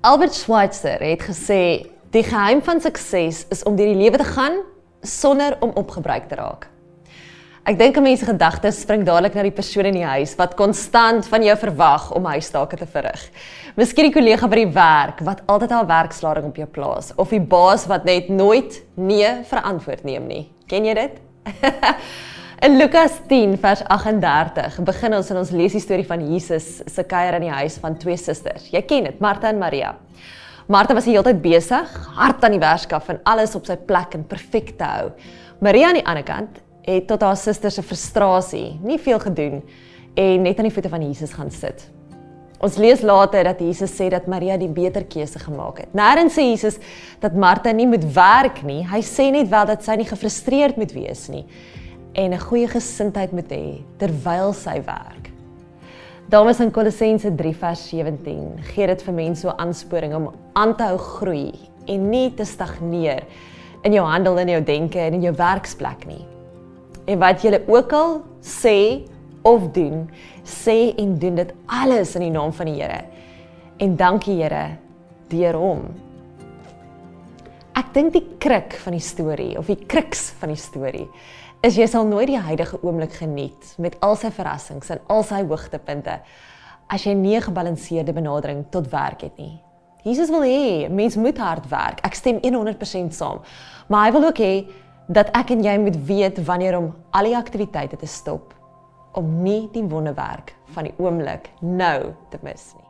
Albert Schweitzer het gesê die geheim van sukses is om deur die lewe te gaan sonder om opgebruik te raak. Ek dink 'n mens se gedagtes spring dadelik na die persoon in die huis wat konstant van jou verwag om huistake te verrig. Miskien die kollega by die werk wat altyd haar werkslading op jou plaas of die baas wat net nooit nee verantwoord neem nie. Ken jy dit? in Lukas 10 vers 38 begin ons in ons lees die storie van Jesus se kuier in die huis van twee susters. Jy ken dit, Martha en Maria. Martha was die hele tyd besig, hard aan die werkskaf en alles op sy plek en perfek te hou. Maria aan die ander kant het tot haar suster se frustrasie nie veel gedoen en net aan die voete van Jesus gaan sit. Ons lees later dat Jesus sê dat Maria die beter keuse gemaak het. Nêrens sê Jesus dat Martha nie moet werk nie. Hy sê net wel dat sy nie gefrustreerd moet wees nie en 'n goeie gesindheid moet hê terwyl sy werk. Dames in Kolossense 3 vers 17 gee dit vir mense so aansporing om aan te hou groei en nie te stagneer in jou handel en jou denke en in jou werksplek nie. En wat jy ook al sê of doen, sê en doen dit alles in die naam van die Here. En dankie Here deur hom. Ek dink die krik van die storie of die kriks van die storie is jy sal nooit die huidige oomblik geniet met al sy verrassings en al sy hoogtepunte as jy nie 'n gebalanseerde benadering tot werk het nie. Jesus wil hê mens moet hard werk. Ek stem 100% saam. Maar hy wil ook hê dat ek en jy moet weet wanneer om al die aktiwiteite te stop om nie die wonderwerk van die oomblik nou te mis nie.